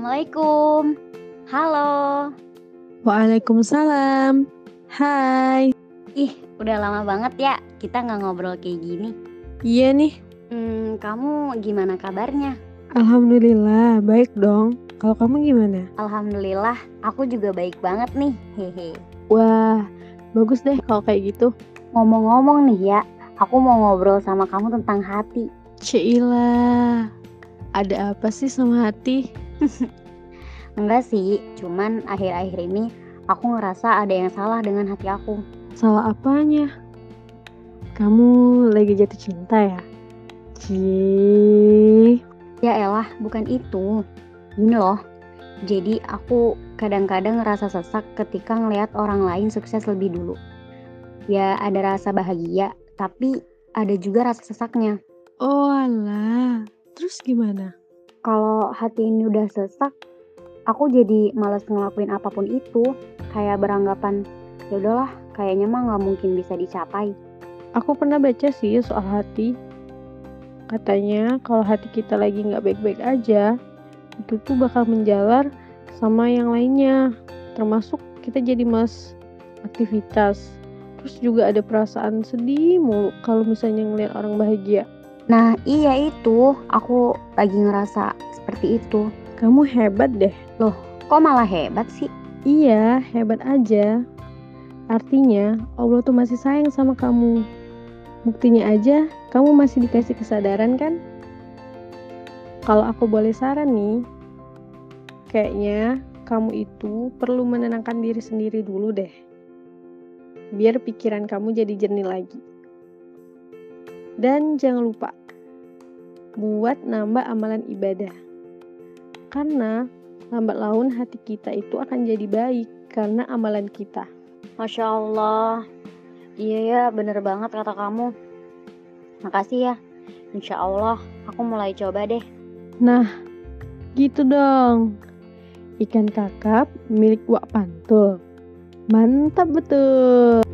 Assalamualaikum. Halo. Waalaikumsalam. Hai. Ih, udah lama banget ya kita nggak ngobrol kayak gini. Iya nih. Hmm, kamu gimana kabarnya? Alhamdulillah, baik dong. Kalau kamu gimana? Alhamdulillah, aku juga baik banget nih. Hehe. Wah, bagus deh kalau kayak gitu. Ngomong-ngomong nih ya, aku mau ngobrol sama kamu tentang hati. Cila, ada apa sih sama hati? Enggak sih, cuman akhir-akhir ini aku ngerasa ada yang salah dengan hati aku. Salah apanya? Kamu lagi jatuh cinta ya? Cih. Ya elah, bukan itu. Gini loh, jadi aku kadang-kadang ngerasa sesak ketika ngelihat orang lain sukses lebih dulu. Ya ada rasa bahagia, tapi ada juga rasa sesaknya. Oh alah, terus gimana? Kalau hati ini udah sesak, aku jadi males ngelakuin apa pun itu. Kayak beranggapan, ya udahlah, kayaknya mah nggak mungkin bisa dicapai. Aku pernah baca sih soal hati. Katanya kalau hati kita lagi nggak baik-baik aja, itu tuh bakal menjalar sama yang lainnya. Termasuk kita jadi mas aktivitas. Terus juga ada perasaan sedih mulu kalau misalnya ngeliat orang bahagia. Nah iya itu, aku lagi ngerasa seperti itu. Kamu hebat deh. Kok malah hebat sih? Iya, hebat aja. Artinya Allah tuh masih sayang sama kamu. Buktinya aja, kamu masih dikasih kesadaran kan? Kalau aku boleh saran nih, kayaknya kamu itu perlu menenangkan diri sendiri dulu deh. Biar pikiran kamu jadi jernih lagi. Dan jangan lupa buat nambah amalan ibadah. Karena lambat laun hati kita itu akan jadi baik karena amalan kita. Masya Allah. Iya ya, bener banget kata kamu. Makasih ya. Insya Allah, aku mulai coba deh. Nah, gitu dong. Ikan kakap milik Wak Pantul. Mantap betul.